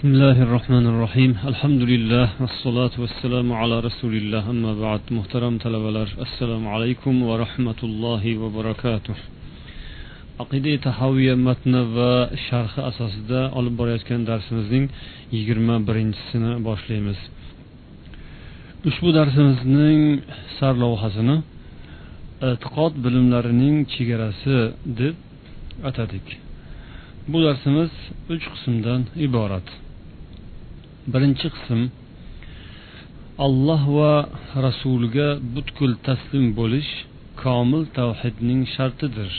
بسم الله الرحمن الرحيم الحمد لله والصلاة والسلام على رسول الله أما بعد محترم talabalar assalomu alaykum va rahmatullohi va barakatuh aqida tahoviya matni va sharhi asosida olib borayotgan darsimizning yigirma birinchisini boshlaymiz ushbu darsimizning sarlavhasini e'tiqod bilimlarining chegarasi deb atadik bu darsimiz uch qismdan iborat Birinchi qism alloh va rasuliga butkul taslim bo'lish komil tavhidning shartidir.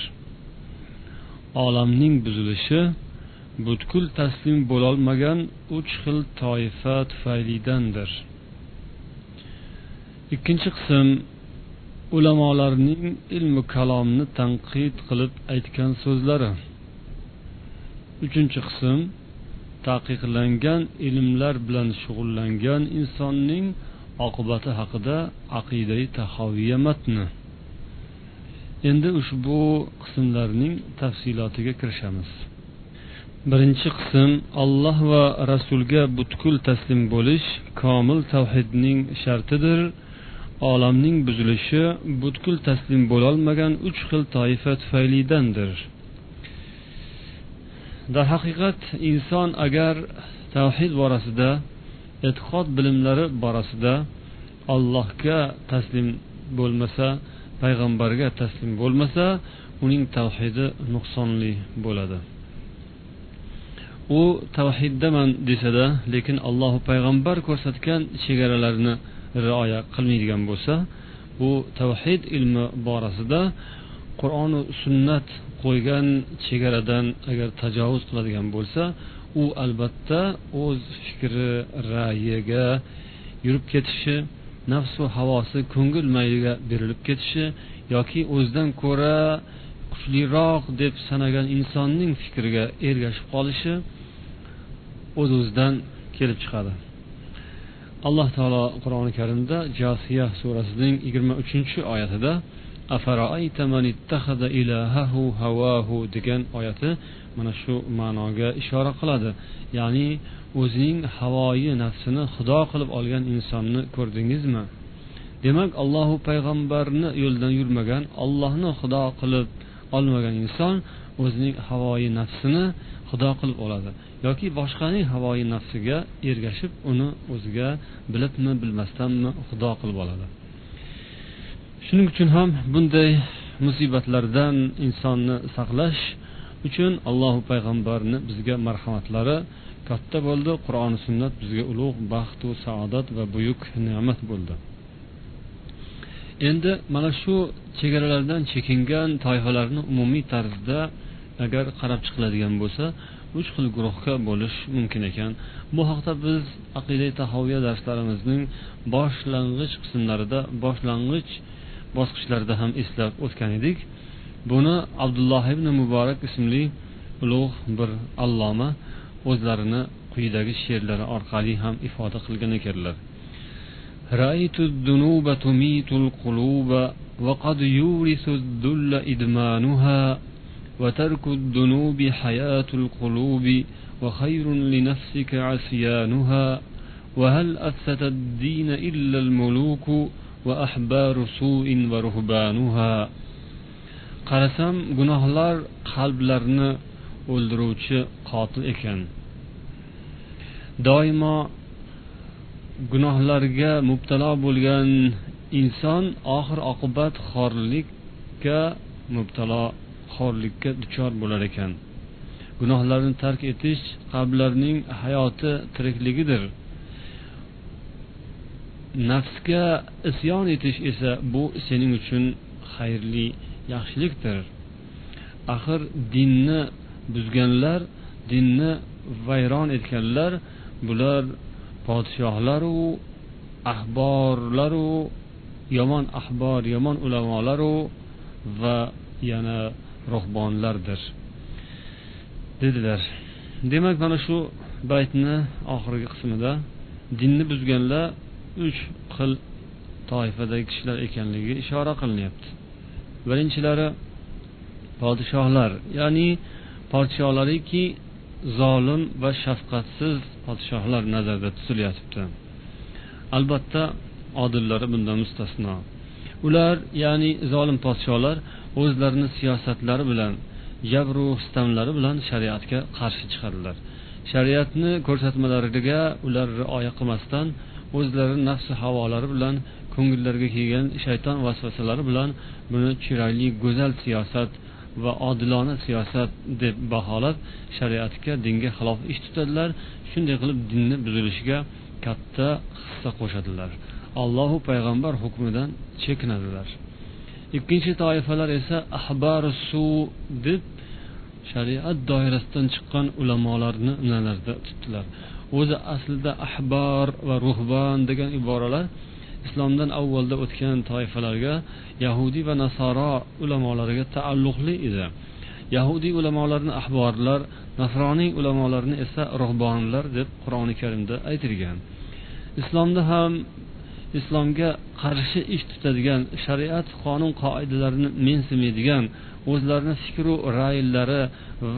Olamning buzilishi butkul taslim bo'lolmagan uch xil toifa tufaylidandir. Ikkinchi qism ulamolarning ilmi kalomni tanqid qilib aytgan so'zlari. Uchinchi qism taqiqlangan ilmlar bilan shug'ullangan insonning oqibati haqida aqidai tahoviya matni. Endi ushbu qismlarning tafsilotiga kirishamiz. Birinchi qism alloh va rasulga butkul taslim bo'lish komil tavhidning shartidir. Olamning buzilishi butkul taslim bo'lolmagan uch xil toifa tufaylidandir. Darhaqiqat inson agar tavhid borasida e'tiqod bilimlari borasida allohga taslim bo'lmasa payg'ambarga taslim bo'lmasa uning tavhidi nuqsonli bo'ladi. U tavhiddaman desada lekin alloh payg'ambar ko'rsatgan chegaralarni rioya qilmaydigan bo'lsa bu tavhid ilmi borasida qur'oni sunnat qo'ygan chegaradan agar tajovuz qiladigan bo'lsa u albatta o'z fikri ra'yiga yurib ketishi nafsu havosi ko'ngil mayliga berilib ketishi yoki o'zidan ko'ra kuchliroq deb sanagan insonning fikriga ergashib qolishi o'z o'zidan kelib chiqadi. Alloh taolo qur'oni karimda josiya surasining yigirma uchinchi oyatida degan oyati mana shu ma'noga ishora qiladi. Ya'ni o'zining havoyi nafsini xudo qilib olgan insonni ko'rdingizmi? Demak allohu payg'ambarni yo'lidan yurmagan ollohni xudo qilib olmagan inson o'zining havoyi nafsini xudo qilib oladi. Yoki boshqaning havoyi nafsiga ergashib uni o'ziga bilibmi bilmasdanmi xudo qilib oladi. Shuning uchun ham bunday musibatlardan insonni saqlash uchun allohu payg'ambarni bizga marhamatlari katta bo'ldi. Qur'oni sunnat bizga ulug' baxtu saodat va buyuk ne'mat bo'ldi. Endi mana shu chegaralardan chekingan toifalarni umumiy tarzda agar qarab chiqiladigan bo'lsa uch xil guruhga bo'lish mumkin ekan. Bu haqda biz aqida tahoviya darslarimizning boshlang'ich qismlarida boshlang'ich bosqichlarida ham eslab o'tgan edik buni abdulloh ibn muborak ismli ulug' bir alloma o'zlarini quyidagi she'rlari orqali ham ifoda qilgan ekanlar رأيت الذنوب تميت القلوب وقد يورث الذل إدمانها وترك الذنوب حياة القلوب وخير لنفسك عصيانها وهل أفسد الدين إلا الملوك وأحبار سوء ورهبانها qarasam gunohlar qalblarni o'ldiruvchi qotil ekan doimo gunohlarga mubtalo bo'lgan inson oxir oqibat xorlikka mubtalo xorlikka duchor bo'lar ekan gunohlarni tark etish qalblarning hayoti tirikligidir Nafsga isyon etish esa bu sening uchun xayrli yaxshilikdir. Axir dinni buzganlar dinni vayron etganlar bular podshohlaru ahborlaru yomon ahbor yomon ulamolaru va yana ruhbonlardir dedilar. Demak mana shu baytni oxirgi qismida dinni buzganlar uch xil toifadagi kishilar ekanligiga ishora qilinyapti. Birinchilari podshohlar ya'ni podsholariki zolim va shafqatsiz podshohlar nazarda tutilyapti albatta odillari bundan mustasno. Ular ya'ni zolim podsholar o'zlarini siyosatlari bilan jabru sitamlari bilan shariatga qarshi chiqadilar. Shariatni ko'rsatmalariga ular rioya qilmasdan o'zlari nafsi havolari bilan ko'ngillariga kelgan shayton vasvasalari bilan buni chiroyli go'zal siyosat va odilona siyosat deb baholab shariatga dinga xilof ish tutadilar. Shunday qilib dinni buzilishiga katta hissa qo'shadilar. Allohu payg'ambar hukmidan chekinadilar. Ikkinchi toifalar esa ahbari suv deb shariat doirasidan chiqqan ulamolarni nazarda tutdilar. O'zi aslida ahbor va ruhbon degan iboralar islomdan avvalda o'tgan toifalarga yahudiy va nasoro ulamolariga taalluqli edi. Yahudiy ulamolarni ahborlar nasroniy ulamolarni esa ruhbonlar deb qur'oni karimda aytilgan. Islomda ham islomga qarshi ish tutadigan shariat qonun qoidalarini mensimaydigan o'zlarini fikru rayllari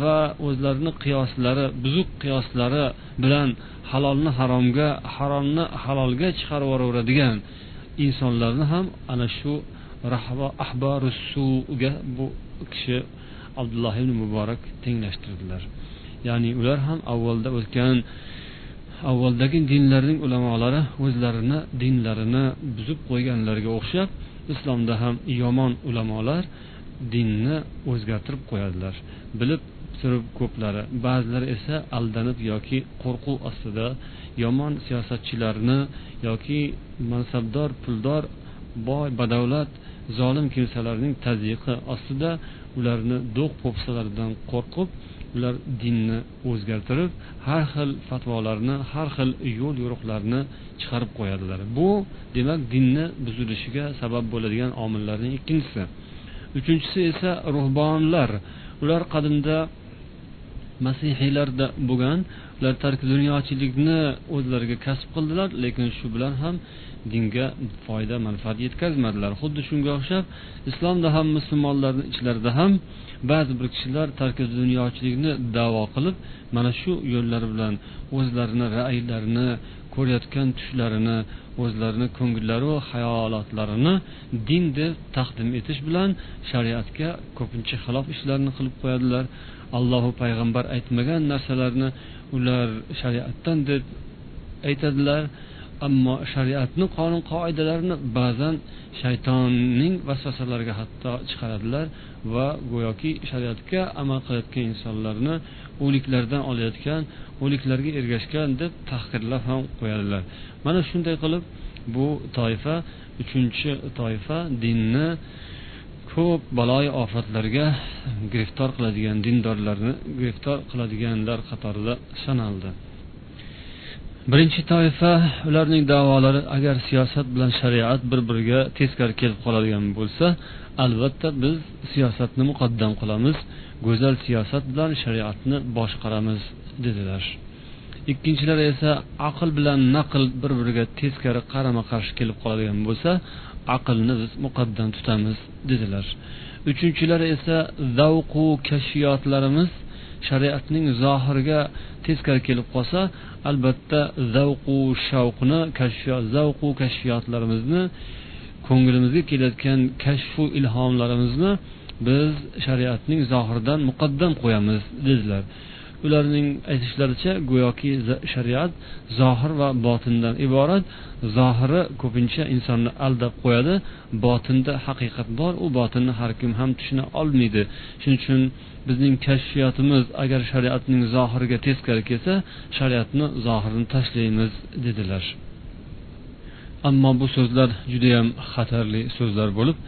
va o'zlarini qiyoslari buzuq qiyoslari bilan halolni haromga haromni halolga chiqarib yuboraveradigan insonlarni ham ana shu ahbarusuga bu kishi abdulloh ibn muborak tenglashtirdilar. Ya'ni ular ham avvalda o'tgan avvaldagi dinlarning ulamolari o'zlarini dinlarini buzib qo'yganlarga o'xshab islomda ham yomon ulamolar dinni o'zgartirib qo'yadilar. Bilib turib ko'plari ba'zilari esa aldanib yoki qo'rquv ostida yomon siyosatchilarni yoki mansabdor puldor boy badavlat zolim kimsalarning tazyiqi ostida ularni do'q po'pisalaridan qo'rqib ular dinni o'zgartirib har xil fatvolarni har xil yo'l yo'riqlarni chiqarib qo'yadilar. Bu demak dinni buzilishiga sabab bo'ladigan omillarning ikkinchisi. Uchinchisi esa ruhbonlar ular qadimda masihiylarda bo'lgan. Ular tarki dunyochilikni o'zlariga kasb qildilar lekin shu bilan ham dinga foyda manfaat yetkazmadilar. Xuddi shunga o'xshab islomda ham musulmonlarni ichlarida ham ba'zi bir kishilar tarki dunyochilikni davo qilib mana shu yo'llar bilan o'zlarini ra'ylarini ko'rayotgan tushlarini o'zlarini ko'ngillaru xayolotlarini din deb taqdim etish bilan shariatga ko'pincha xilof ishlarni qilib qo'yadilar. Allohu payg'ambar aytmagan narsalarni ular shariatdan deb aytadilar. Ammo shariatni qonun qoidalarini ba'zan shaytonning vasvasalariga hatto chiqaradilar va go'yoki shariatga amal qilayotgan insonlarni o'liklardan olayotgan o'liklarga ergashgan deb tahqirlab ham qo'yadilar. Mana shunday qilib bu toifa uchinchi toifa dinni ko'p baloyi ofatlarga giriftor qiladigan dindorlarni giriftor qiladiganlar qatorida sanaldi. Birinchi toifa ularning davolari agar siyosat bilan shariat bir biriga teskari kelib qoladigan bo'lsa albatta biz siyosatni muqaddam qilamiz. Go'zal siyosat bilan shariatni boshqaramiz dedilar. Ikkinchilari esa aql bilan naql bir biriga teskari qarama qarshi kelib qoladigan bo'lsa aqlni biz muqaddam tutamiz dedilar. Uchinchilari esa zavqu kashfiyotlarimiz shariatning zohiriga teskari kelib qolsa albatta zavqu shavqni kashfiyot zavqu kashfiyotlarimizni ko'nglimizga kelayotgan kashfu ilhomlarimizni biz shariatning zohiridan muqaddam qo'yamiz dedilar. Ularning aytishlaricha go'yoki shariat zohir va botindan iborat. Zohiri ko'pincha insonni aldab qo'yadi botinda haqiqat bor u botinni har kim ham tushuna olmaydi. Shuning uchun bizning kashfiyotimiz agar shariatning zohiriga teskari kelsa shariatni zohirini tashlaymiz dedilar. Ammo bu so'zlar judayam xatarli so'zlar bo'lib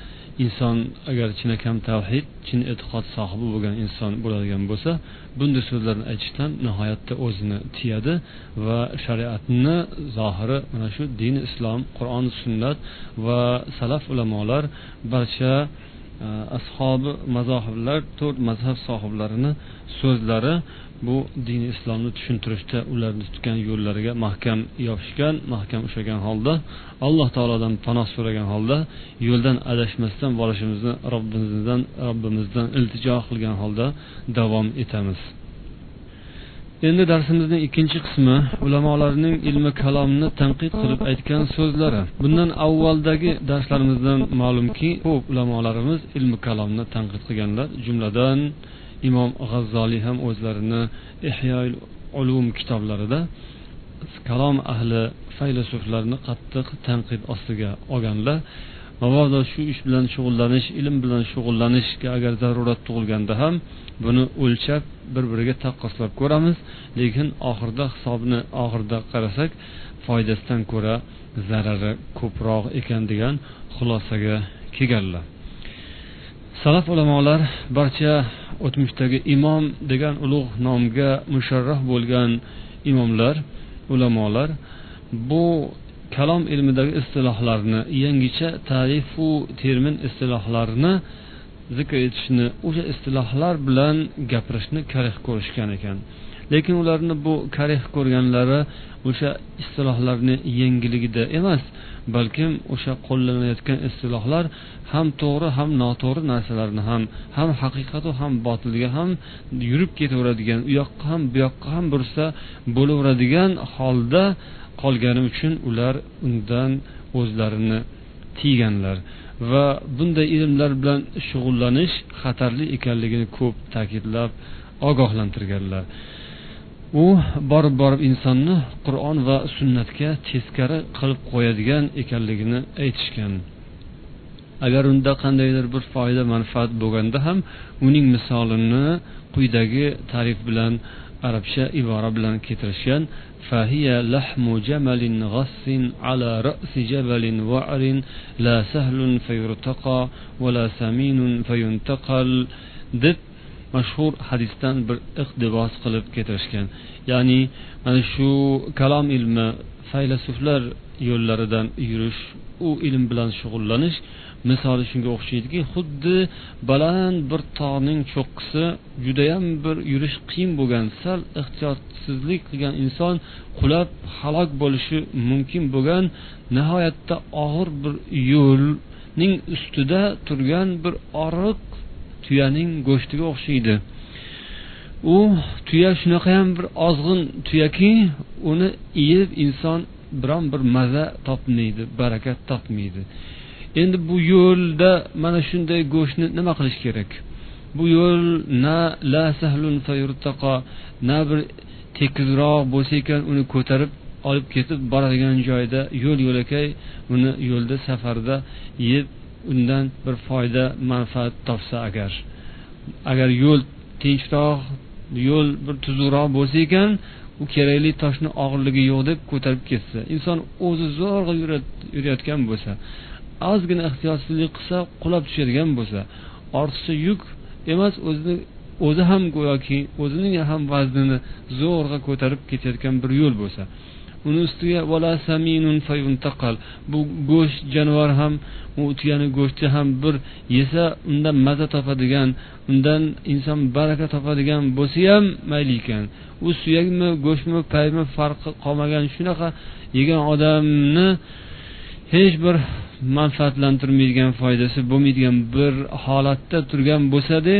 inson agar chinakam tavhid chin e'tiqod sohibi bo'lgan inson bo'ladigan bo'lsa bunday so'zlarni aytishdan nihoyatda o'zini tiyadi va shariatni zohiri mana shu din islom qur'on sunnat va salaf ulamolar barcha e, ashobi mazohiblar to'rt mazhab sohiblarini so'zlari bu dini islomni tushuntirishda ularni tutgan yo'llariga mahkam yopishgan mahkam ushlagan holda alloh taolodan panoh so'ragan holda yo'ldan adashmasdan borishimizni robbimizdan robbimizdan iltijo qilgan holda davom etamiz. Endi darsimizning ikkinchi qismi ulamolarning ilmi kalomni tanqid qilib aytgan so'zlari. Bundan avvaldagi darslarimizdan ma'lumki ko'p ulamolarimiz ilmi kalomni tanqid qilganlar jumladan imom g'azzoliy ham o'zlarini ihyoil ulum kitoblarida kalom ahli faylasuflarni qattiq tanqid ostiga olganlar. Mabodo shu ish bilan shug'ullanish ilm bilan shug'ullanishga agar zarurat tug'ilganda ham buni o'lchab bir biriga taqqoslab ko'ramiz. Lekin oxirida hisobni oxirida qarasak foydasidan ko'ra zarari ko'proq ekan degan xulosaga kelganlar. Salaf ulamolar barcha o'tmishdagi imom degan ulug' nomga musharraf bo'lgan imomlar ulamolar bu kalom ilmidagi istilohlarni yangicha tarifu termin istilohlarni zikr etishni o'sha istilohlar bilan gapirishni karih ko'rishgan ekan. Lekin ularni bu karih ko'rganlari o'sha istilohlarni yengiligida emas balkim o'sha qo'llanayotgan istilohlar ham to'g'ri ham noto'g'ri narsalarni ham ham haqiqatu ham botilga ham yurib ketaveradigan u yoqqa ham bu yoqqa ham bursa bo'laveradigan holda qolgani uchun ular undan o'zlarini tiyganlar. Va bunday ilmlar bilan shug'ullanish xatarli ekanligini ko'p ta'kidlab ogohlantirganlar. u borib borib insonni qur'on va sunnatga teskari qilib qo'yadigan ekanligini aytishgan agar unda qandaydir bir foyda manfaat bo'lganda ham uning misolini quyidagi tarif bilan arabcha ibora bilan keltirishgan فهي لحم جمل غص على رأس جبل وعر لا سهل فيرتقى ولا سمين فينتقل deb mashhur hadisdan bir iqtibos qilib keltirishgan ya'ni mana shu kalom ilmi faylasuflar yo'llaridan yurish u ilm bilan shug'ullanish misoli shunga o'xshaydiki xuddi baland bir tog'ning cho'qqisi judayam bir yurish qiyin bo'lgan sal ehtiyotsizlik qilgan inson qulab halok bo'lishi mumkin bo'lgan nihoyatda og'ir bir yo'lning ustida turgan bir oriq tuyaning go'shtiga o'xshaydi. U tuya shunaqayam bir ozg'in tuyaki uni yeb inson biron bir maza topmaydi barakat topmaydi. Endi bu yo'lda mana shunday go'shtni nima qilish kerak? Bu yo'l na la sahlun na bir tekisroq bo'lsa ekan uni ko'tarib olib ketib boradigan joyda yo'l yo'lakay uni yo'lda safarda yeb undan bir foyda manfaat topsa agar. Agar yo'l tinchroq yo'l bir tuzukroq bo'lsa ekan u kerakli toshni og'irligi yo'q deb ko'tarib ketsa inson o'zi zo'rg'a yurayotgan bo'lsa ozgina ehtiyotsizlik qilsa qulab tushadigan bo'lsa ortiqcha yuk emas o'zini o'zi ham go'yoki o'zining ham vaznini zo'rg'a ko'tarib ketayotgan bir yo'l bo'lsa bu go'sht jonivor ham u tuyani go'shti ham bir yesa undan maza topadigan undan inson baraka topadigan bo'lsa ham mayli ekan. U suyakmi go'shtmi paymi farqi qolmagan shunaqa yegan odamni hech bir manfaatlantirmaydigan foydasi bo'lmaydigan bir holatda turgan bo'lsada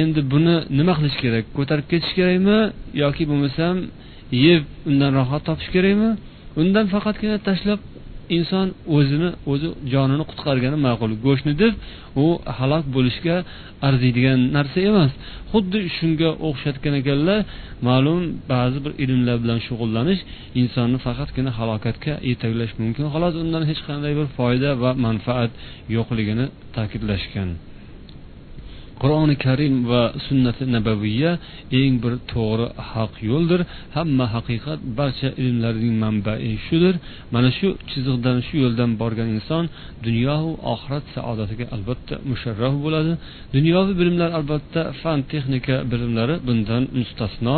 endi buni nima qilish kerak? Ko'tarib ketish kerakmi yoki bo'lmasam yeb undan rohat topish kerakmi? Undan faqatgina tashlab inson o'zini o'zi jonini qutqargani ma'qul. Go'shtni deb u halok bo'lishga arziydigan narsa emas. Xuddi shunga o'xshatgan ekanlar ma'lum ba'zi bir ilmlar bilan shug'ullanish insonni faqatgina halokatga yetaklash mumkin. Xolos undan hech qanday bir foyda va manfaat yo'qligini ta'kidlashgan. Qur'oni karim va sunnati nabaviya eng bir to'g'ri haq yo'ldir. Hamma haqiqat barcha ilmlarning manbai shudir. Mana shu chiziqdan shu yo'ldan borgan inson dunyoyu oxirat saodatiga albatta musharraf bo'ladi. Dunyoviy bilimlar albatta fan texnika bilimlari bundan mustasno.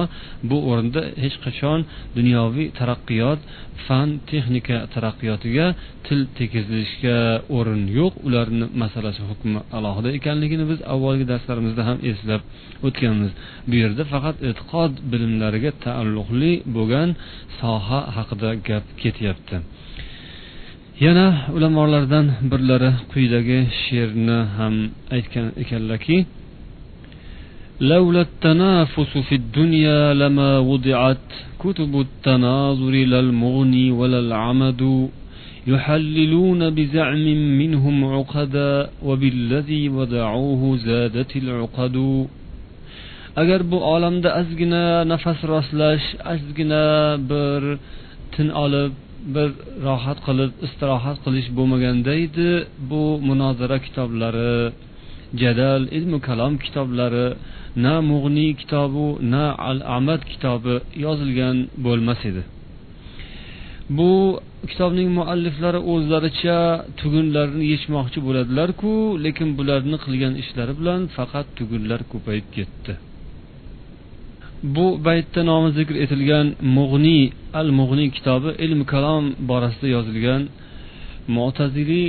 Bu o'rinda hech qachon dunyoviy taraqqiyot fan texnika taraqqiyotiga til tekizlishga o'rin yo'q. Ularni masalasi hukmi alohida ekanligini biz avvalgi darslarimizda ham eslab o'tganmiz bu yerda faqat e'tiqod bilimlariga taalluqli bo'lgan soha haqida gap ketyapti yana ulamolardan birlari quyidagi she'rni ham aytgan ekanlarki لولا التنافس في الدنيا لما وضعت كتب التناظر لا المغني ولا العمد يحللون بزعم منهم عقدا وبالذي وضعوه زادت العقد agar bu olamda ozgina nafas rostlash ozgina bir tin olib bir rohat qilib istirohat qilish bo'lmaganda edi bu munozara kitoblari jadal ilmu kalom kitoblari na mug'niy kitobi na al amad kitobi yozilgan bo'lmas edi Bu kitobning mualliflari o'zlaricha tugunlarni yechmoqchi bo'ladilarku lekin bularni qilgan ishlari bilan faqat tugunlar ko'payib ketdi. Bu baytda nomi zikr etilgan mug'niy al mug'niy kitobi ilm kalom borasida yozilgan mo'taziliy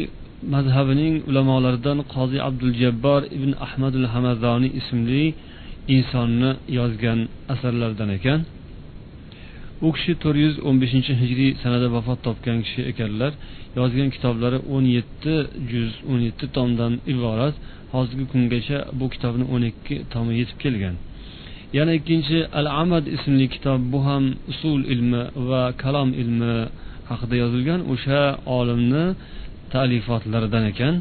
mazhabining ulamolaridan qozi abduljabbor ibn ahmadul hamadoniy ismli insonni yozgan asarlaridan ekan. U kishi to'rt yuz o'n beshinchi hijriy sanada vafot topgan kishi ekanlar. Yozgan kitoblari o'n yetti juz o'n yetti tomdan iborat. Hozirgi kungacha bu kitobni o'n ikki tomi yetib kelgan. Yana ikkinchi al amad ismli kitob bu ham usul ilmi va kalom ilmi haqida yozilgan. O'sha olimni talifotlaridan ekan.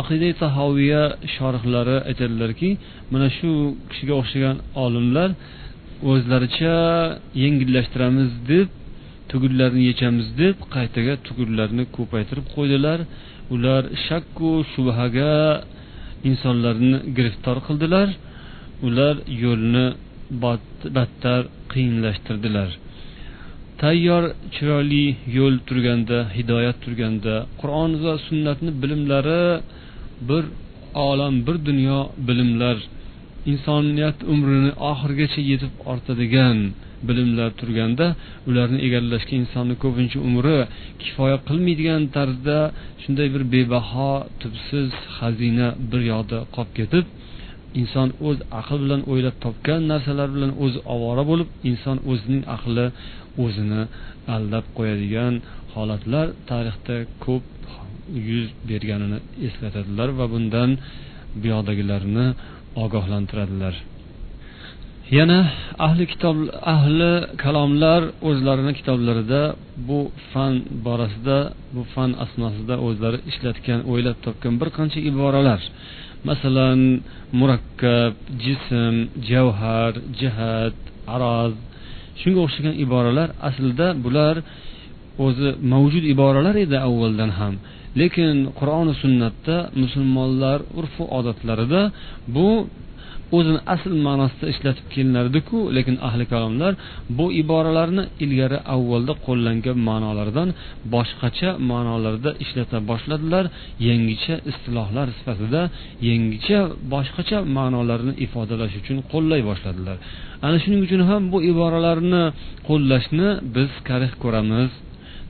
Aqida tahoviya shorihlari aytadilarki mana shu kishiga o'xshagan olimlar o'zlaricha yengillashtiramiz deb tugunlarni yechamiz deb qaytaga tugunlarni ko'paytirib qo'ydilar. Ular shakku shubhaga insonlarni giriftor qildilar. Ular yo'lni battar qiyinlashtirdilar. Tayyor chiroyli yo'l turganda hidoyat turganda qur'on va sunnatni bilimlari bir olam bir dunyo bilimlar insoniyat umrini oxirigacha yetib ortadigan bilimlar turganda ularni egallashga insonni ko'pincha umri kifoya qilmaydigan tarzda shunday bir bebaho tubsiz xazina bir yoqda qolib ketib inson o'z aqli bilan o'ylab topgan narsalar bilan o'zi ovora bo'lib inson o'zining aqli o'zini aldab qo'yadigan holatlar tarixda ko'p yuz berganini eslatadilar va bundan buyoqdagilarni ogohlantiradilar. Yana ahli kitob ahli kalomlar o'zlarini kitoblarida bu fan borasida bu fan asnosida o'zlari ishlatgan o'ylab topgan bir qancha iboralar. Masalan murakkab jism javhar jihat aroz. Shunga o'xshagan iboralar aslida bular o'zi mavjud iboralar edi avvaldan ham. Lekin qur'oni sunnatda musulmonlar urfu odatlarida bu o'zini asl ma'nosida ishlatib kelinardiku lekin ahli kalomlar bu iboralarni ilgari avvalda qo'llangan ma'nolardan boshqacha ma'nolarda ishlata boshladilar. Yangicha istilohlar sifatida yangicha boshqacha ma'nolarni ifodalash uchun qo'llay boshladilar. Ana shuning uchun ham bu iboralarni qo'llashni biz karih ko'ramiz.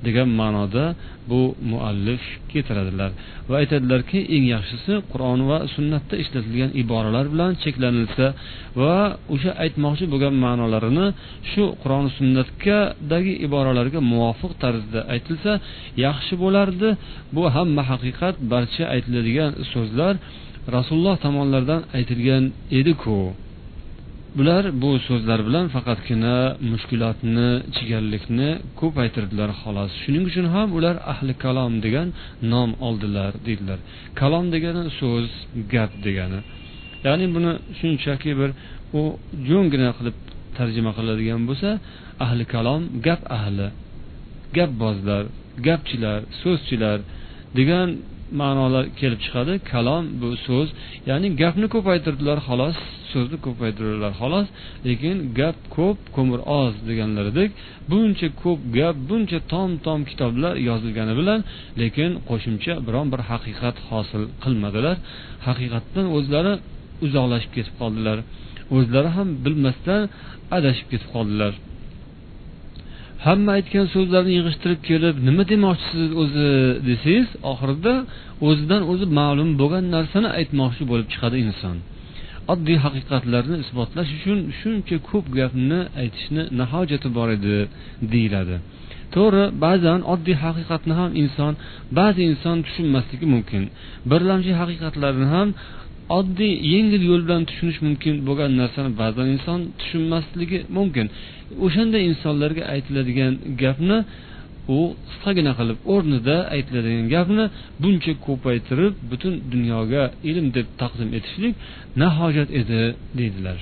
Degan ma'noda bu muallif keltiradilar va aytadilarki eng yaxshisi qur'on va sunnatda ishlatilgan iboralar bilan cheklanilsa va o'sha aytmoqchi bo'lgan ma'nolarini shu qur'on sunnatdagi iboralarga muvofiq tarzda aytilsa yaxshi bo'lardi. Bu hamma haqiqat barcha aytiladigan so'zlar rasululloh tomonidan aytilgan ediku. Bular bu so'zlar bilan faqatgina mushkulotni chigallikni ko'paytirdilar xolos. Shuning uchun ham ular ahli kalom degan nom oldilar deydilar. Kalom degani so'z gap degani. Ya'ni buni shunchaki bir u jo'ngina qilib tarjima qiladigan bo'lsa ahli kalom gap ahli gapbozlar gapchilar so'zchilar degan ma'nolar kelib chiqadi. Kalom bu so'z. Ya'ni gapni ko'paytirdilar xolos so'zni ko'paytirdilar xolos. Lekin gap ko'p ko'mir oz deganlaridek buncha ko'p gap buncha tom tom kitoblar yozilgani bilan lekin qo'shimcha biron bir haqiqat hosil qilmadilar. Haqiqatdan o'zlari uzoqlashib ketib qoldilar. O'zlari ham bilmasdan adashib ketib qoldilar. Hamma aytgan so'zlarni yig'ishtirib kelib nima demoqchisiz o'zi desangiz oxirida o'zidan o'zi ma'lum bo'lgan narsani aytmoqchi bo'lib chiqadi inson. Oddiy haqiqatlarni isbotlash uchun shuncha ko'p gapni aytishni nahojati bor edi deyiladi. To'g'ri ba'zan oddiy haqiqatni ham inson ba'zi inson tushunmasligi mumkin. Birlamchi haqiqatlarni ham oddiy yengil yo'l bilan tushunish mumkin bo'lgan narsani ba'zan inson tushunmasligi mumkin. O'shanday insonlarga aytiladigan gapni u qisqagina qilib o'rnida aytiladigan gapni buncha ko'paytirib butun dunyoga ilm deb taqdim etishlik na hojat edi deydilar.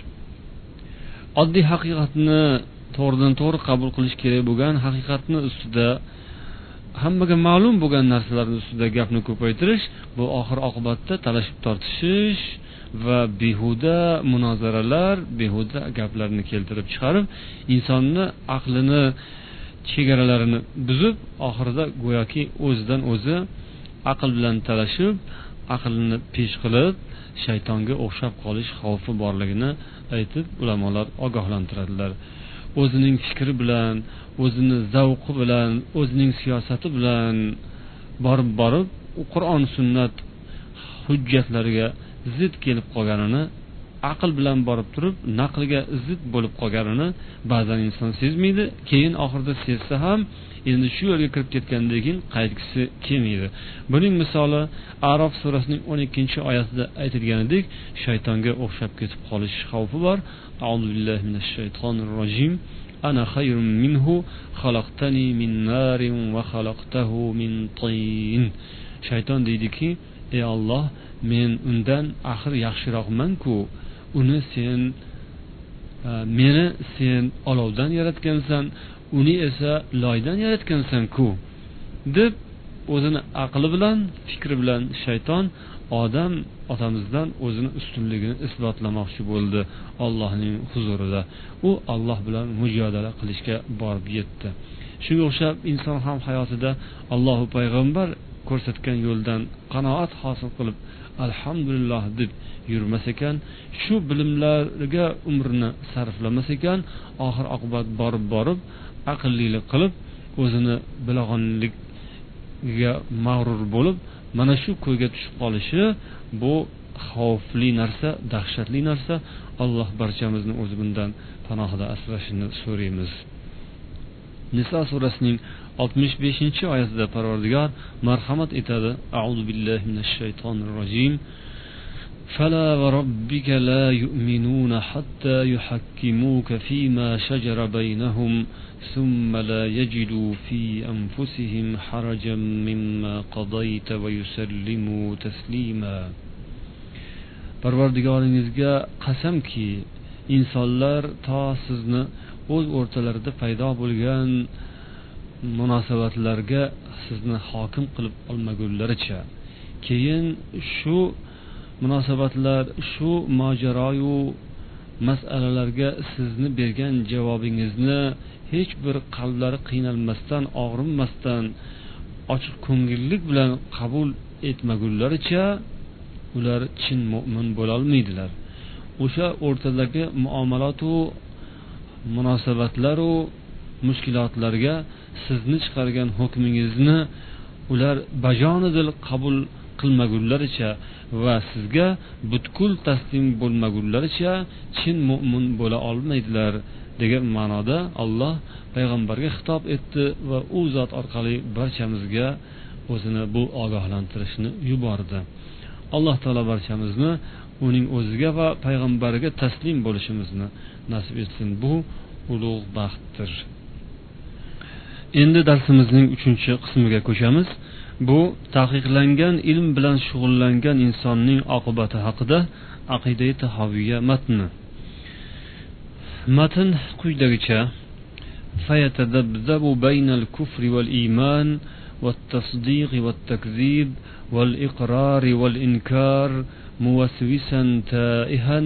Oddiy haqiqatni to'g'ridan to'g'ri qabul qilish kerak bo'lgan haqiqatni ustida hammaga ma'lum bo'lgan narsalarni ustida gapni ko'paytirish bu oxir oqibatda talashib tortishish va behuda munozaralar behuda gaplarni keltirib chiqarib insonni aqlini chegaralarini buzib oxirida go'yoki o'zidan o'zi aql bilan talashib aqlni pesh qilib shaytonga o'xshab qolish xavfi borligini aytib ulamolar ogohlantiradilar. O'zining fikri bilan o'zini zavqi bilan o'zining siyosati bilan borib borib qur'on sunnat hujjatlariga zid kelib qolganini aql bilan borib turib naqlga zid bo'lib qolganini ba'zan inson sezmaydi. Keyin oxirida sezsa ham endi shu yo'lga kirib ketgandan keyin qaytgisi kelmaydi buning misoli arof surasining o'n ikkinchi oyatida aytilganidek shaytonga o'xshab ketib qolish xavfi bor billahi minash shaytonir rojim أنا خير منه خلقتني من نار وخلقته من طين shayton deydiki ey olloh men undan axir yaxshiroqmanku uni sen e, meni sen olovdan yaratgansan Uni esa loydan yaratgansan-ku deb o'zini aqli bilan fikri bilan shayton odam otamizdan o'zini ustunligini isbotlamoqchi bo'ldi ollohning huzurida. U alloh bilan mujodala qilishga borib yetdi. Shunga o'xshab inson ham hayotida allohu payg'ambar ko'rsatgan yo'ldan qanoat hosil qilib alhamdulillah deb yurmas ekan shu bilimlarga umrini sarflamas ekan oxir oqibat borib borib aqllilik qilib o'zini bilag'onligiga mag'rur bo'lib mana shu ko'yga tushib qolishi bu xavfli narsa dahshatli narsa. Alloh barchamizni o'zi bundan panohida asrashini so'raymiz. Niso surasining oltmish beshinchi oyatida parvardigor marhamat etadi. Auzu billahi minash shaytonir rojim. فلا وربك لا يؤمنون حتى يحكموك فيما شجر بينهم ثم لا يجدوا في أنفسهم حرجا مما قضيت ويسلموا تسليما parvardigoringizga qasamki insonlar to sizni o'z o'rtalarida paydo bo'lgan munosabatlarga sizni hokim qilib olmagunlaricha keyin shu munosabatlar shu mojaroyu masalalarga sizni bergan javobingizni hech bir qalblari qiynalmasdan og'rinmasdan ochiq ko'ngillik bilan qabul etmagunlaricha ular chin mo'min bo'lolmaydilar. O'sha o'rtadagi muomalatu munosabatlaru mushkulotlarga sizni chiqargan hukmingizni ular bajonidil qabul qilmagunlaricha va sizga butkul taslim bo'lmagunlaricha chin mo'min bo'la olmaydilar degan ma'noda alloh payg'ambarga xitob etdi va u zot orqali barchamizga o'zini bu ogohlantirishni yubordi. Alloh taolo barchamizni uning o'ziga va payg'ambariga taslim bo'lishimizni nasib etsin. Bu ulug' baxtdir. Endi darsimizning uchinchi qismiga ko'chamiz. Bu taqiqlangan ilm bilan shug'ullangan insonning oqibati haqida aqidai tahoviya matni. Matn quyidagicha فيتذبذب بين الكفر والإيمان والتصديق والتكذيب والإقرار والإنكار موسوسا تائها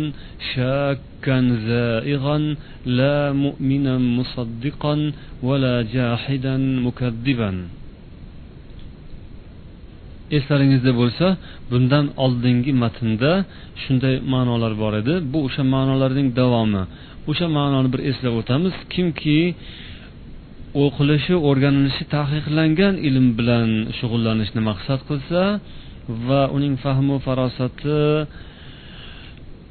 شاكا زائغا لا مؤمنا مصدقا ولا جاحدا مكذبا eslaringizda bo'lsa bundan oldingi matnda shunday ma'nolar bor edi. Bu o'sha ma'nolarning davomi. O'sha ma'noni bir eslab o'tamiz. Kimki o'qilishi o'rganilishi taqiqlangan ilm bilan shug'ullanishni maqsad qilsa va uning fahmu farosati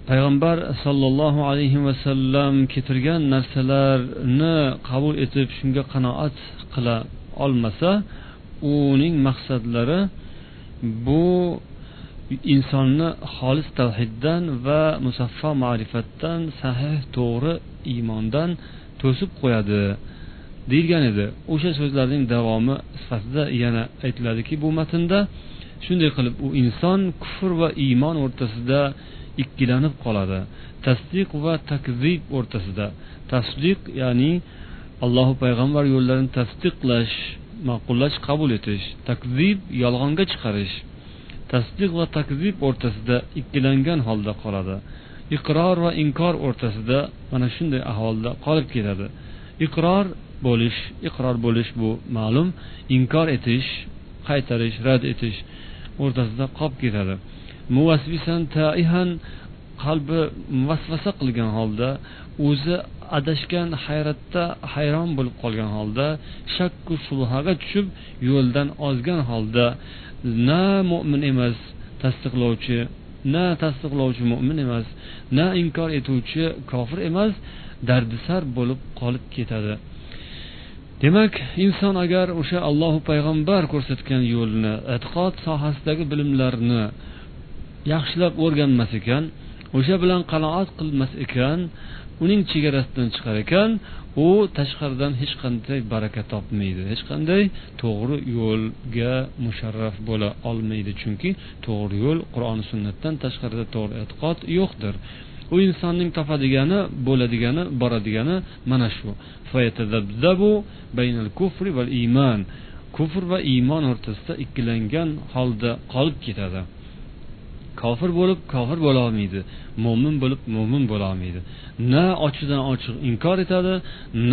payg'ambar sollallohu alayhi vasallam keltirgan narsalarni qabul etib shunga qanoat qila olmasa uning maqsadlari bu insonni xolis tavhiddan va musaffo ma'rifatdan sahih to'g'ri iymondan to'sib qo'yadi deyilgan edi. O'sha so'zlarning davomi sifatida yana aytiladiki bu matnda shunday qilib u inson kufr va iymon o'rtasida ikkilanib qoladi. Tasdiq va takzib o'rtasida. Tasdiq ya'ni allohu payg'ambar yo'llarini tasdiqlash ma'qullash qabul etish takzib yolg'onga chiqarish tasdiq va takzib o'rtasida ikkilangan holda qoladi. Iqror va inkor o'rtasida mana shunday ahvolda qolib ketadi iqror bo'lish iqror bo'lish bu ma'lum. Inkor etish qaytarish rad etish o'rtasida qolib ketadi. Muvasvisan taihan qalbi vasvasa qilgan holda o'zi adashgan hayratda hayron bo'lib qolgan holda shakku shubhaga tushib yo'ldan ozgan holda na mo'min emas tasdiqlovchi na tasdiqlovchi mo'min emas na inkor etuvchi kofir emas dardisar bo'lib qolib ketadi. Demak inson agar o'sha allohu payg'ambar ko'rsatgan yo'lni e'tiqod sohasidagi bilimlarni yaxshilab o'rganmas ekan o'sha bilan qanoat qilmas ekan uning chegarasidan chiqar ekan u tashqaridan hech qanday baraka topmaydi hech qanday to'g'ri yo'lga musharraf bo'la olmaydi chunki to'g'ri yo'l qur'oni sunnatdan tashqarida to'g'ri e'tiqod yo'qdir. U insonning topadigani bo'ladigani boradigani mana shu. Kufr va iymon o'rtasida ikkilangan holda qolib ketadi. Kofir bo'lib kofir bo'lolmaydi mo'min bo'lib mo'min bo'lolmaydi na ochiqdan ochiq inkor etadi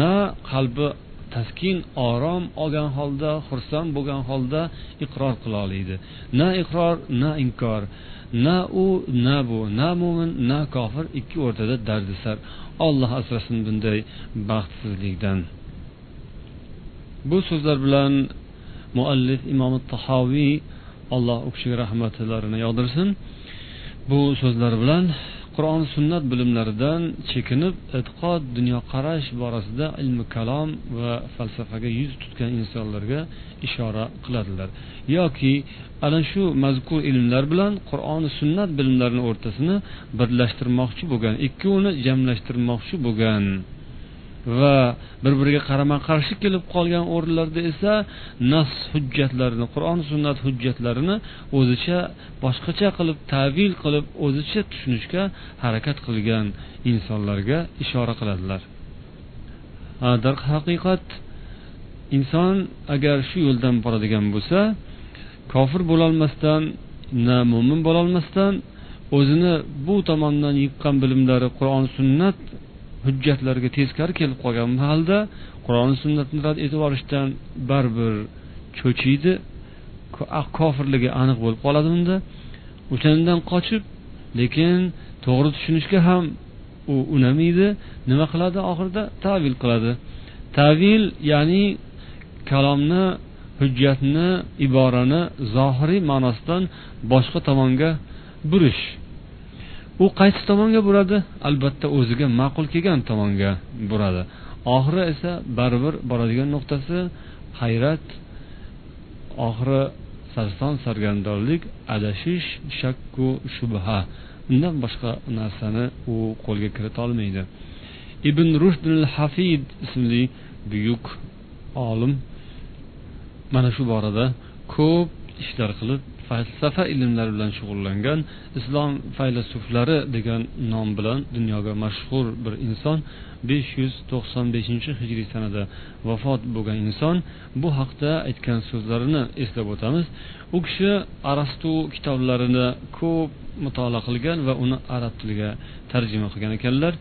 na qalbi taskin orom olgan holda xursand bo'lgan holda iqror qila oladi na iqror na inkor. Na u na bu. Na mo'min na kofir ikki o'rtada dardisar olloh asrasin bunday baxtsizlikdan. Bu so'zlar bilan muallif imom tahoviy alloh u kishiga rahmatlarini yog'dirsin. Bu so'zlar bilan qur'on sunnat bilimlaridan chekinib e'tiqod dunyoqarash borasida ilmi kalom va falsafaga yuz tutgan insonlarga ishora qiladilar. Yoki ana shu mazkur ilmlar bilan qur'oni sunnat bilimlarini o'rtasini birlashtirmoqchi bo'lgan ikkovini jamlashtirmoqchi bo'lgan. Va bir biriga qarama qarshi kelib qolgan o'rinlarda esa nas hujjatlarini qur'on sunnat hujjatlarini o'zicha boshqacha qilib tavil qilib o'zicha tushunishga harakat qilgan insonlarga ishora qiladilar. Darhaqiqat inson agar shu yo'ldan boradigan bo'lsa kofir bo'lolmasdan na mo'min bo'lolmasdan o'zini bu tomondan yiqqan bilimlari qur'on sunnat hujjatlarga teskari kelib qolgan mahalda qur'oni sunnatni rad etib yuborishdan baribir cho'chiydi. Ah, kofirligi aniq bo'lib qoladi unda o'shandan qochib lekin to'g'ri tushunishga ham u unamaydi. Nima qiladi? Oxirida tavil qiladi. Tavil ya'ni kalomni hujjatni iborani zohiriy ma'nosidan boshqa tomonga burish. U qaysi tomonga buradi? Albatta o'ziga ma'qul kelgan tomonga buradi. Oxiri esa baribir boradigan nuqtasi hayrat oxiri sarson sargardonlik adashish shakku shubha. Undan boshqa narsani u qo'lga kirita olmaydi. Ibn rushd hafid ismli buyuk olim mana shu borada ko'p ishlar qilib falsafa ilmlari bilan shug'ullangan islom faylasuflari degan nom bilan dunyoga mashhur bir inson besh yuz to'qson beshinchi hijriy sanada vafot bo'lgan inson. Bu haqda aytgan so'zlarini eslab o'tamiz. U kishi arastu kitoblarini ko'p mutolaa qilgan va uni arab tiliga tarjima qilgan ekanlar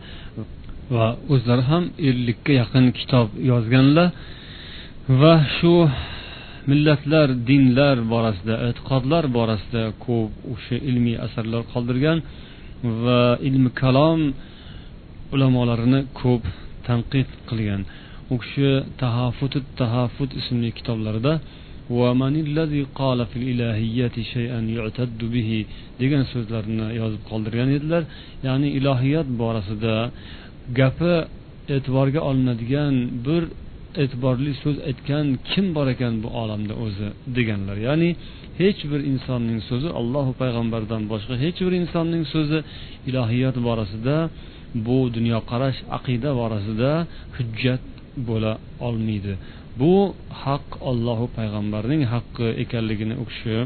va o'zlari ham ellikka yaqin kitob yozganlar va shu millatlar dinlar borasida e'tiqodlar borasida ko'p o'sha ilmiy asarlar qoldirgan va ilmi kalom ulamolarini ko'p tanqid qilgan. U kishi tahafut tahafut ismli kitoblarida degan so'zlarni yozib qoldirgan edilar. Ya'ni ilohiyat borasida gapi e'tiborga olinadigan bir e'tiborli so'z aytgan kim bor ekan bu olamda o'zi deganlar. Ya'ni hech bir insonning so'zi allohu payg'ambardan boshqa hech bir insonning so'zi ilohiyat borasida bu dunyoqarash aqida borasida hujjat bo'la olmaydi. Bu haq ollohu payg'ambarning haqqi ekanligini u kishi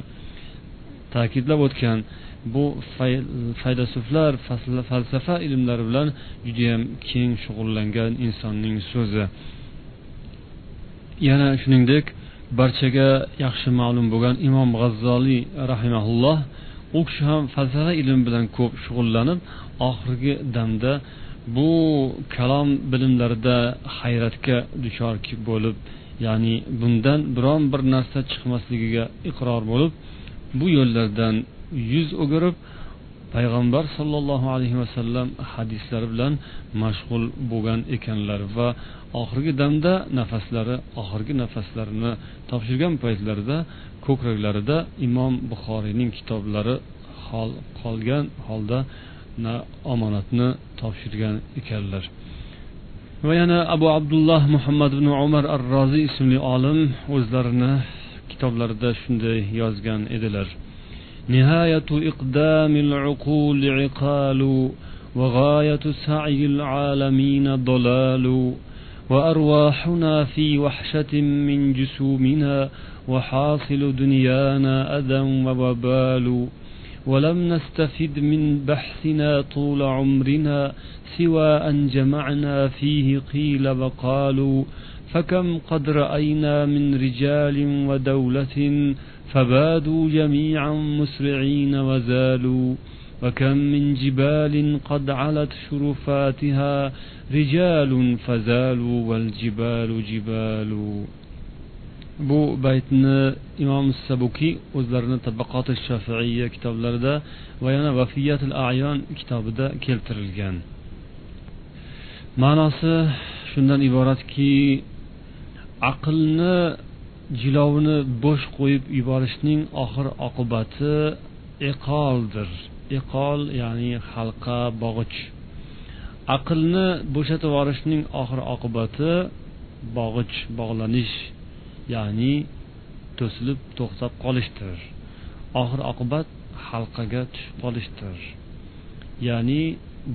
ta'kidlab o'tgan. Bu faylasuflar falsafa ilmlari bilan judayam keng shug'ullangan insonning so'zi. Yana shuningdek barchaga yaxshi ma'lum bo'lgan imom g'azzoliy rahimaulloh u kishi ham falsafa ilm bilan ko'p shug'ullanib oxirgi damda bu kalom bilimlarida hayratga duchor bo'lib ya'ni bundan biron bir narsa chiqmasligiga iqror bo'lib bu yo'llardan yuz o'girib payg'ambar sollallohu alayhi vasallam hadislari bilan mashg'ul bo'lgan ekanlar va oxirgi damda nafaslari oxirgi nafaslarini topshirgan paytlarida ko'kraklarida imom buxoriyning kitoblari qolgan holda omonatni topshirgan ekanlar. Va yana abu abdulloh muhammad ibn umar ar roziy ismli olim o'zlarini kitoblarida shunday yozgan edilar. نهاية إقدام العقول عقال وغاية سعي العالمين ضلال. وأرواحنا في وحشة من جسومنا وحاصل دنيانا أذى ووبال. ولم نستفد من بحثنا طول عمرنا سوى أن جمعنا فيه قيل وقالوا. فكم قد رأينا من رجال ودولة فبادوا جميعا مسرعين وزالوا وكم من جبال قد علت شرفاتها رجال فزالوا والجبال جبال bu baytni imom sabukiy o'zlarini tabaqoti shafiiya kitoblarida va yana vafiyatul ayon kitobida keltirilgan ma'nosi shundan iboratki aqlni jilovni bo'sh qo'yib yuborishning oxir oqibati iqoldir. Iqol ya'ni halqa bog'ich. Aqlni bo'shatib yuborishning oxir oqibati bog'ich bog'lanish ya'ni to'silib to'xtab qolishdir. Oxir oqibat halqaga tushib qolishdir. Ya'ni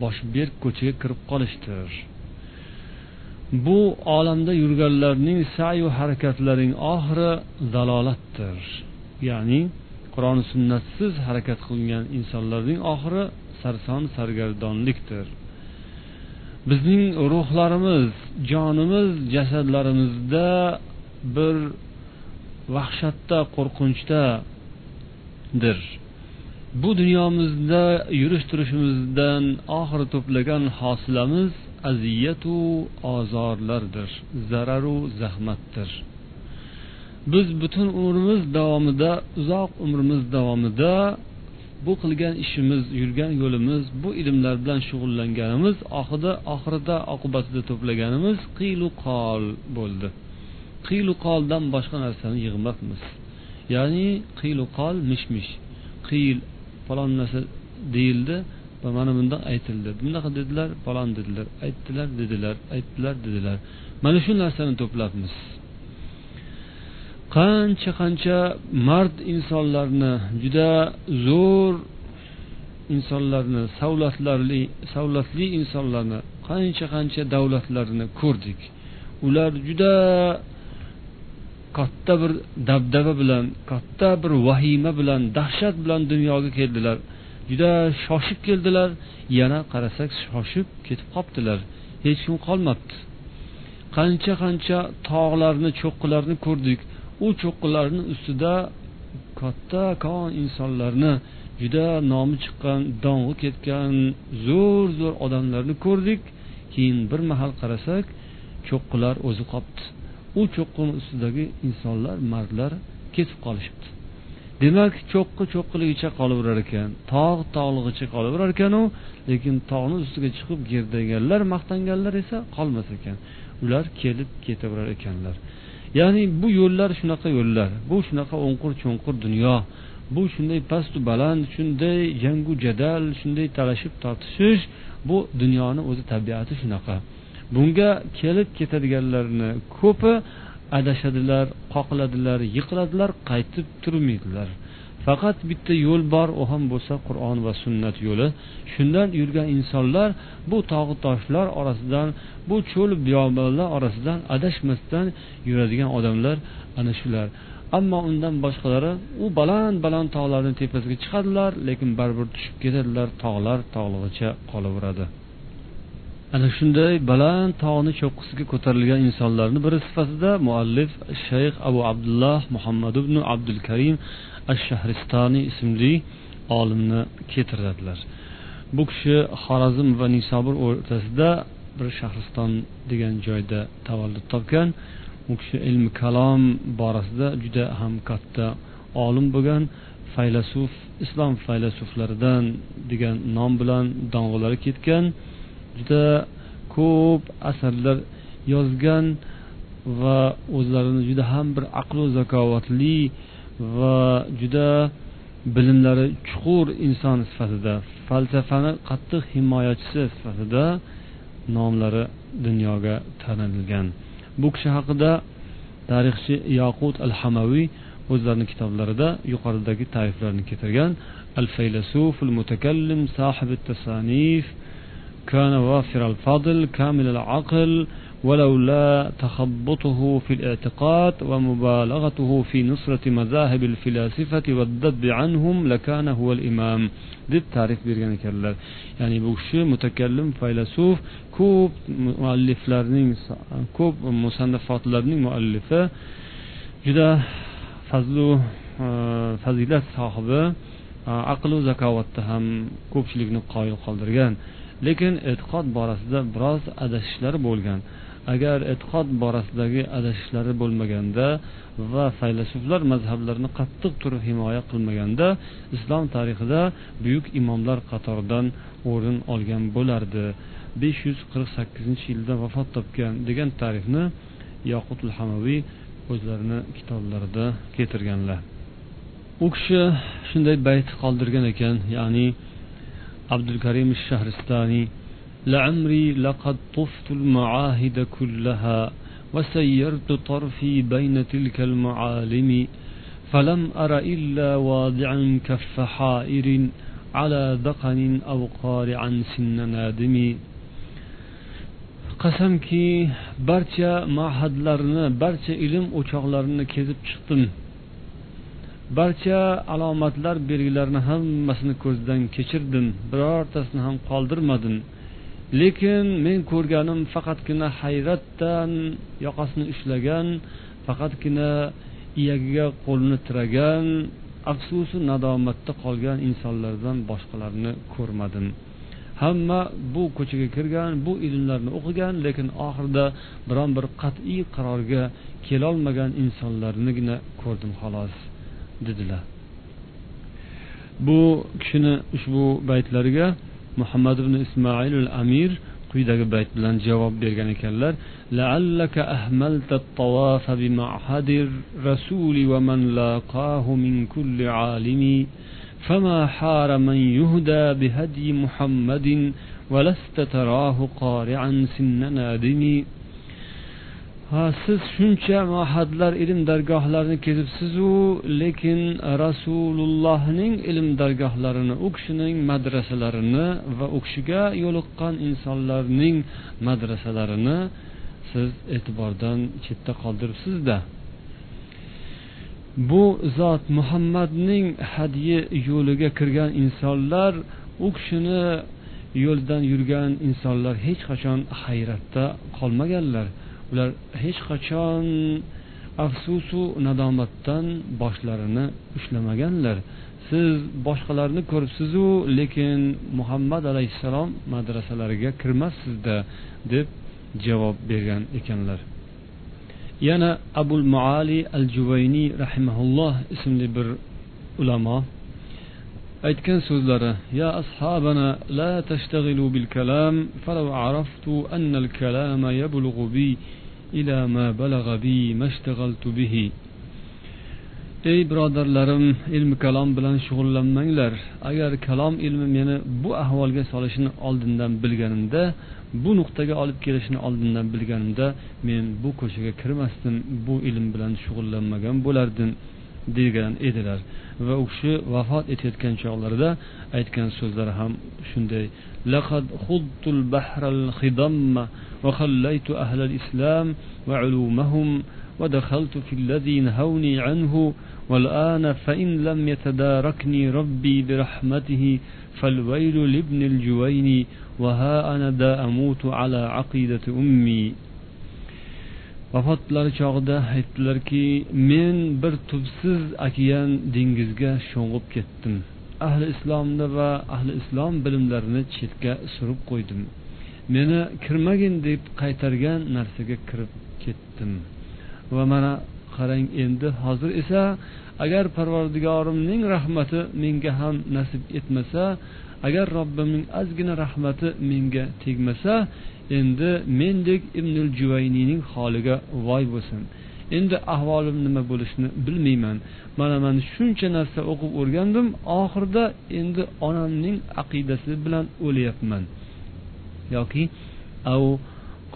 boshi berk ko'chaga kirib qolishdir. Bu olamda yurganlarning sayu harakatlaring oxiri dalolatdir. Ya'ni qur'oni sunnatsiz harakat qilgan insonlarning oxiri sarson sargardonlikdir. Bizning ruhlarimiz jonimiz jasadlarimizda bir vahshatda qo'rqinchdadir. Bu dunyomizda yurish turishimizdan oxiri to'plagan hosilamiz aziyatu ozorlardir zararu zahmatdir. Biz butun umrimiz davomida uzoq umrimiz davomida bu qilgan ishimiz yurgan yo'limiz bu ilmlar bilan shug'ullanganimiz oxirida oxirida oqibatida to'plaganimiz qiylu qol bo'ldi. Qiylu qoldan boshqa narsani yig'mabmiz. Ya'ni qiylu qol mish mish qiyl falon narsa deyildi. Mana bundoq aytildi. Bunaqa dedilar falon dedilar. Aytdilar dedilar aytdilar dedilar. Mana shu narsani to'plabmiz. Qancha qancha mard insonlarni juda zo'r insonlarni savlatlarli savlatli insonlarni qancha qancha davlatlarni ko'rdik. Ular juda katta bir dabdaba bilan katta bir vahima bilan dahshat bilan dunyoga keldilar. Juda shoshib keldilar. Yana qarasak shoshib ketib qolibdilar hech kim qolmabdi. Qancha qancha tog'larni cho'qqilarni ko'rdik. U cho'qqilarni ustida kattakon insonlarni juda nomi chiqqan dong'i ketgan zo'r zo'r odamlarni ko'rdik. Keyin bir mahal qarasak cho'qqilar o'zi qolibdi u cho'qqini ustidagi insonlar mardlar ketib qolishibdi. Demak cho'qqi cho'qqiligicha qolaverar ekan. Tog' tog'lig'icha qolaverar ekanu lekin tog'ni ustiga chiqib gerdaganlar maqtanganlar esa qolmas ekan. Ular kelib ketaverar ekanlar. Ya'ni bu yo'llar shunaqa yo'llar. Bu shunaqa o'nqir cho'nqir dunyo. Bu shunday pastu baland shunday jangu jadal shunday talashib tortishish bu dunyoni o'zi tabiati shunaqa. Bunga kelib ketadiganlarni ko'pi adashadilar qoqiladilar yiqiladilar qaytib turmaydilar. Faqat bitta yo'l bor u ham bo'lsa qur'on va sunnat yo'li. Shundan yurgan insonlar bu tog'u toshlar orasidan bu cho'l biyobonlar orasidan adashmasdan yuradigan odamlar ana shular. Ammo undan boshqalari u baland baland tog'larni tepasiga chiqadilar lekin baribir tushib ketadilar tog'lar tog'lig'icha qolaveradi. Ana shunday baland tog'ni cho'qqisiga ko'tarilgan insonlarni biri sifatida muallif shayx abu abdulloh muhammad ibn abdul karim ash shahristoniy ismli olimni keltiradilar. Bu kishi xorazm va nisobur o'rtasida bir shahriston degan joyda tavallud topgan. U kishi ilmi kalom borasida juda ham katta olim bo'lgan. Faylasuf islom faylasuflaridan degan nom bilan dong'ilari ketgan. Juda ko'p asarlar yozgan va o'zlarini juda ham bir aqlu zakovatli va juda bilimlari chuqur inson sifatida falsafani qattiq himoyachisi sifatida nomlari dunyoga tanilgan. Bu kishi haqida tarixchi yaqut al hamaviy o'zlarini kitoblarida yuqoridagi ta'riflarni keltirgan. Al faylasuf al mutakallim sahib tasanif كان وافر الفضل كامل العقل ولولا تخبطه في الاعتقاد ومبالغته في نصرة مذاهب الفلاسفة والذب عنهم لكان هو الإمام deb ta'rif bergan ekanlar ya'ni bu kishi mutakallim faylasuf ko'p mualliflarning ko'p musannafotlarning muallifi juda fazlu fazilat sohibi aqlu zakovatda ham ko'pchilikni qoyil qoldirgan lekin e'tiqod borasida biroz adashishlari bo'lgan. Agar e'tiqod borasidagi adashishlari bo'lmaganda va faylasuflar mazhablarini qattiq turib himoya qilmaganda islom tarixida buyuk imomlar qatoridan o'rin olgan bo'lardi. besh yuz qirq sakkizinchi yilda vafot topgan degan tarixni yoqutul hamaviy o'zlarini kitoblarida keltirganlar. U kishi shunday bayt qoldirgan ekan ya'ni abdul karim shahristoniy لعمري لقد طفت المعاهد كلها وسيرت طرفي بين تلك المعالم فلم أر إلا واضعا كف حائر على ذقن أو قارعا سن نادم. qasamki barcha mahadlarni barcha ilm o'choqlarini kezib chiqdim. Barcha alomatlar belgilarni hammasini ko'zdan kechirdim birortasini ham qoldirmadim lekin men ko'rganim faqatgina hayratdan yoqasini ushlagan faqatgina iyagiga qo'lini tiragan afsusu nadomatda qolgan insonlardan boshqalarni ko'rmadim. Hamma bu ko'chaga kirgan bu ilmlarni o'qigan lekin oxirida biron bir qat'iy qarorga kelolmagan insonlarnigina ko'rdim xolos. dedilar bu kishini ushbu baytlariga muhammad ibn ismoil al amir quyidagi bayt bilan javob bergan ekanlar لعلك أهملت الطواف بمعهد الرسول ومن لاقاه من كل عالم فما حار من يهدى بهدي محمد ولست تراه قارعا سن نادم ha siz shuncha mahadlar ilm dargohlarini kezibsizu lekin rasulullohning ilm dargohlarini u kishining madrasalarini va u kishiga yo'liqqan insonlarning madrasalarini siz e'tibordan chetda qoldiribsizda. Bu zot muhammadning hadyi yo'liga kirgan insonlar u kishini yo'lidan yurgan insonlar hech qachon hayratda qolmaganlar. Ular hech qachon afsusu nadomatdan boshlarini ushlamaganlar. Siz boshqalarni ko'ribsizu lekin muhammad alayhissalom madrasalariga kirmassizda deb javob bergan ekanlar. Yana abul muali al juvayniy rahimaulloh ismli bir ulamo aytgan so'zlari ya ashabana la tashtaghilu bil kalam falau araftu anna al kalama yablughu bi ila ma balagha bi mashtaghaltu bihi. Ey birodarlarim ilmi kalom bilan shug'ullanmanglar. Agar kalom ilmi meni bu ahvolga solishini oldindan bilganimda bu nuqtaga olib kelishini oldindan bilganimda men bu ko'chaga kirmasdim bu ilm bilan shug'ullanmagan bo'lardim. Degan edilar. Va u kishi vafot etayotgan chog'larida aytgan so'zlari ham shunday. لقد خضت البحر الخضم وخليت أهل الإسلام وعلومهم ودخلت في الذي نهوني عنه والآن فإن لم يتداركني ربي برحمته فالويل لابن الجويني وها أنا دا أموت على عقيدة أمي vafotlari chog'ida aytdilarki men bir tubsiz okean dengizga sho'ng'ib ketdim. Ahli islomni va ahli islom bilimlarini chetga surib qo'ydim. Meni kirmagin deb qaytargan narsaga kirib ketdim. Va mana qarang endi hozir esa agar parvardigorimning rahmati menga ham nasib etmasa agar robbimning ozgina rahmati menga tegmasa endi mendek ibnul juvayniyning holiga voy bo'lsin. Endi ahvolim nima bo'lishini bilmayman. Mana man shuncha narsa o'qib o'rgandim oxirida endi onamning aqidasi bilan o'lyapman. Yoki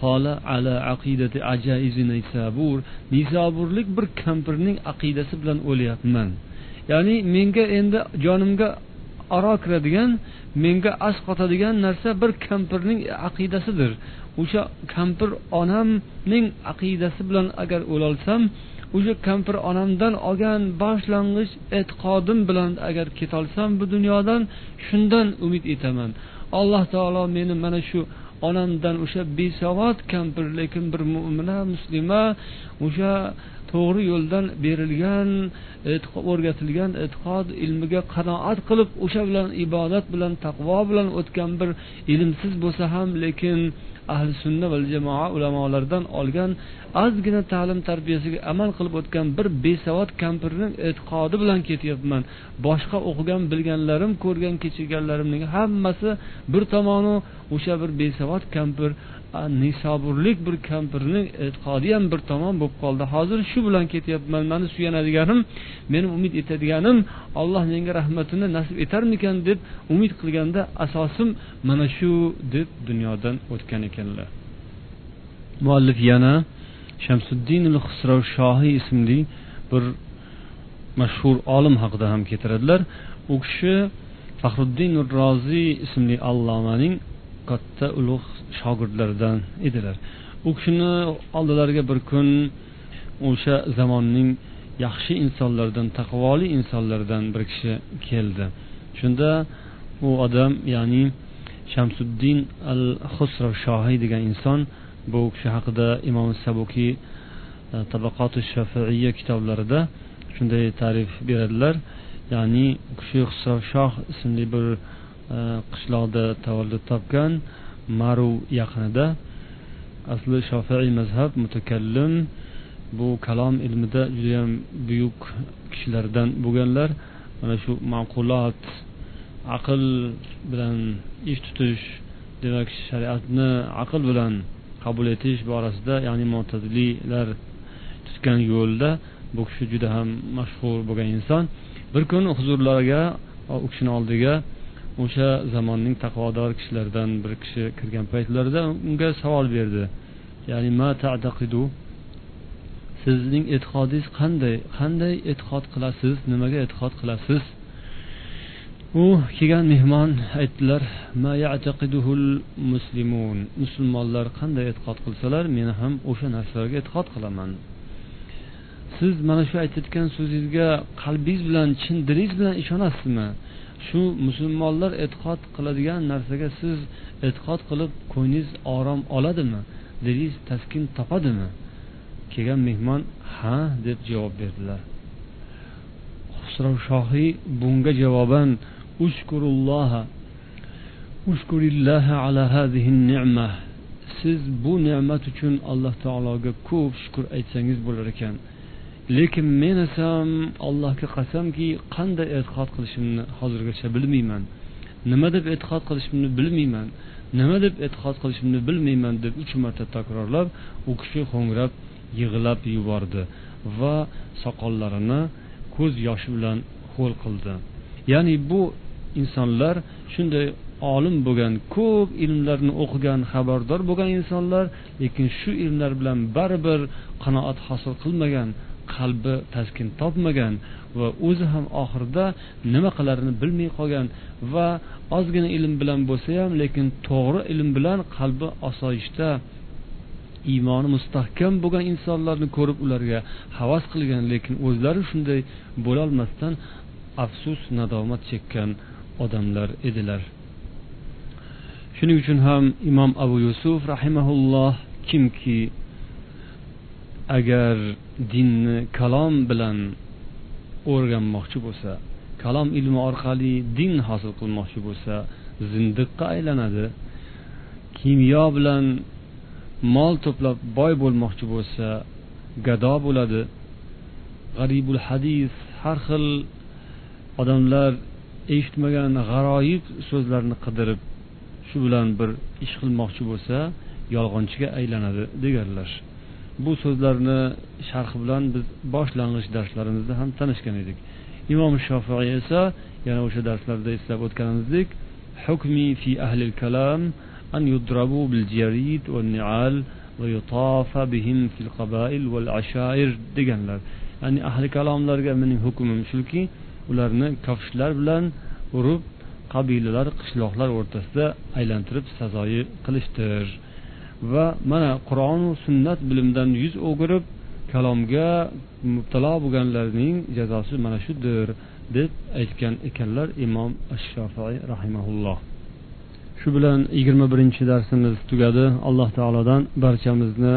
qola ala aqidati ajaizi naysabur nisaburlik bir kampirning aqidasi bilan o'lyapman. Ya'ni menga endi jonimga aro kiradigan menga asqotadigan narsa bir kampirning aqidasidir. O'sha kampir onamning aqidasi bilan agar o'lolsam o'sha kampir onamdan olgan boshlang'ich e'tiqodim bilan agar ketolsam bu dunyodan shundan umid etaman. Alloh taolo meni mana shu onamdan o'sha besavod kampir lekin bir mo'mina muslima o'sha to'g'ri yo'ldan berilgan o'rgatilgan e'tiqod ilmiga qanoat qilib o'sha bilan ibodat bilan taqvo bilan o'tgan bir ilmsiz bo'lsa ham lekin ahli sunna va jamoa ulamolaridan olgan ozgina ta'lim tarbiyasiga amal qilib o'tgan bir besavod kampirni e'tiqodi bilan ketyapman. Boshqa o'qigan bilganlarim ko'rgan kechirganlarimning hammasi bir tomonu o'sha bir besavod kampir nisoburlik bir kampirning e'tiqodi ham bir tomon bo'lib qoldi. Hozir shu bilan ketyapman mani suyanadiganim meni umid etadiganim alloh menga rahmatini nasib etarmikan deb umid qilganda asosim mana shu deb dunyodan o'tgan ekanlar. Muallif yana shamsuddin xusrov shohiy ismli bir mashhur olim haqida ham keltiradilar. U kishi fahriddin roziy ismli allomaning katta ulug' shogirdlaridan edilar. U kishini oldilariga bir kun o'sha zamonning yaxshi insonlaridan taqvoli insonlardan bir kishi keldi. Shunda u odam ya'ni shamsuddin al husrav shohiy degan inson bu kishi haqida imom sabukiy e, tabaqoti shafiiya kitoblarida shunday ta'rif beradilar. Ya'ni u kishi husrav shoh ismli bir e, Э, qishloqda tavallud topgan maru yaqinida. Asli shofiiy mazhab mutakallim. Bu kalom ilmida judayam buyuk kishilardan bo'lganlar. Mana shu ma'qulot aql bilan ish tutish demak shariatni aql bilan qabul etish borasida ya'ni mo'taziliylar tutgan yo'lda bu kishi juda ham mashhur bo'lgan inson. Bir kun huzurlariga u kishini oldiga o'sha zamonning taqvodor kishilaridan bir kishi kirgan paytlarida unga savol berdi. Ya'ni ma ta'taqidu? Sizning e'tiqodingiz qanday qanday e'tiqod qilasiz? Nimaga e'tiqod qilasiz? U kelgan mehmon aytdilar musulmonlar qanday e'tiqod qilsalar men ham o'sha narsalarga e'tiqod qilaman. Siz mana shu aytayotgan so'zingizga qalbingiz bilan chin dilingiz bilan ishonasizmi? Shu musulmonlar e'tiqod qiladigan narsaga siz e'tiqod qilib ko'nglingiz orom oladimi? Dilingiz taskin topadimi? Kelgan mehmon ha deb javob berdilar. Xusrov shohiy bunga javoban ushkurulloha ushkurillaha ala hadhihi ni'ma siz bu ne'mat uchun alloh taologa ko'p shukur aytsangiz bo'lar ekan. Lekin men esam allohga qasamki qanday e'tiqod qilishimni hozirgacha bilmayman. Nima deb e'tiqod qilishimni bilmayman. Nima deb e'tiqod qilishimni bilmayman deb uch marta takrorlab u kishi ho'ngrab yig'lab yubordi va soqollarini ko'z yoshi bilan ho'l qildi. Ya'ni bu insonlar shunday olim bo'lgan ko'p ilmlarni o'qigan xabardor bo'lgan insonlar lekin shu ilmlar bilan baribir qanoat hosil qilmagan qalbi taskin topmagan va o'zi ham oxirida nima qilarini bilmay qolgan va ozgina ilm bilan bo'lsa ham lekin to'g'ri ilm bilan qalbi osoyishta iymoni mustahkam bo'lgan insonlarni ko'rib ularga havas qilgan lekin o'zlari shunday bo'lolmasdan afsus nadomat chekkan odamlar edilar. Shuning uchun ham imom abu yusuf rahimaulloh kimki agar dinni kalom bilan o'rganmoqchi bo'lsa kalom ilmi orqali din hosil qilmoqchi bo'lsa zindiqqa aylanadi. Kimyo bilan mol to'plab boy bo'lmoqchi bo'lsa gado bo'ladi. G'aribul hadis har xil odamlar eshitmagan g'aroyib so'zlarni qidirib shu bilan bir ish qilmoqchi bo'lsa yolg'onchiga aylanadi deganlar. Bu so'zlarni sharhi bilan biz boshlang'ich darslarimizda ham tanishgan edik. Imom shofiy esa yana o'sha darslarda eslab o'tganimizdek hukmi fi ahli kalam an yudrabu bil jarid va ni'al va yutafa bihim fil qabail val ashair deganlar. Ya'ni ahli kalomlarga mening hukmim shuki ularni kafshlar bilan urib qabilalar qishloqlar o'rtasida aylantirib sazoyi qilishdir. Va mana qur'onu sunnat bilimdan yuz o'girib kalomga mubtalo bo'lganlarning jazosi mana shudir deb aytgan ekanlar imom shofiy rahimaulloh shu bilan yigirma birinchi darsimiz tugadi. Alloh taolodan barchamizni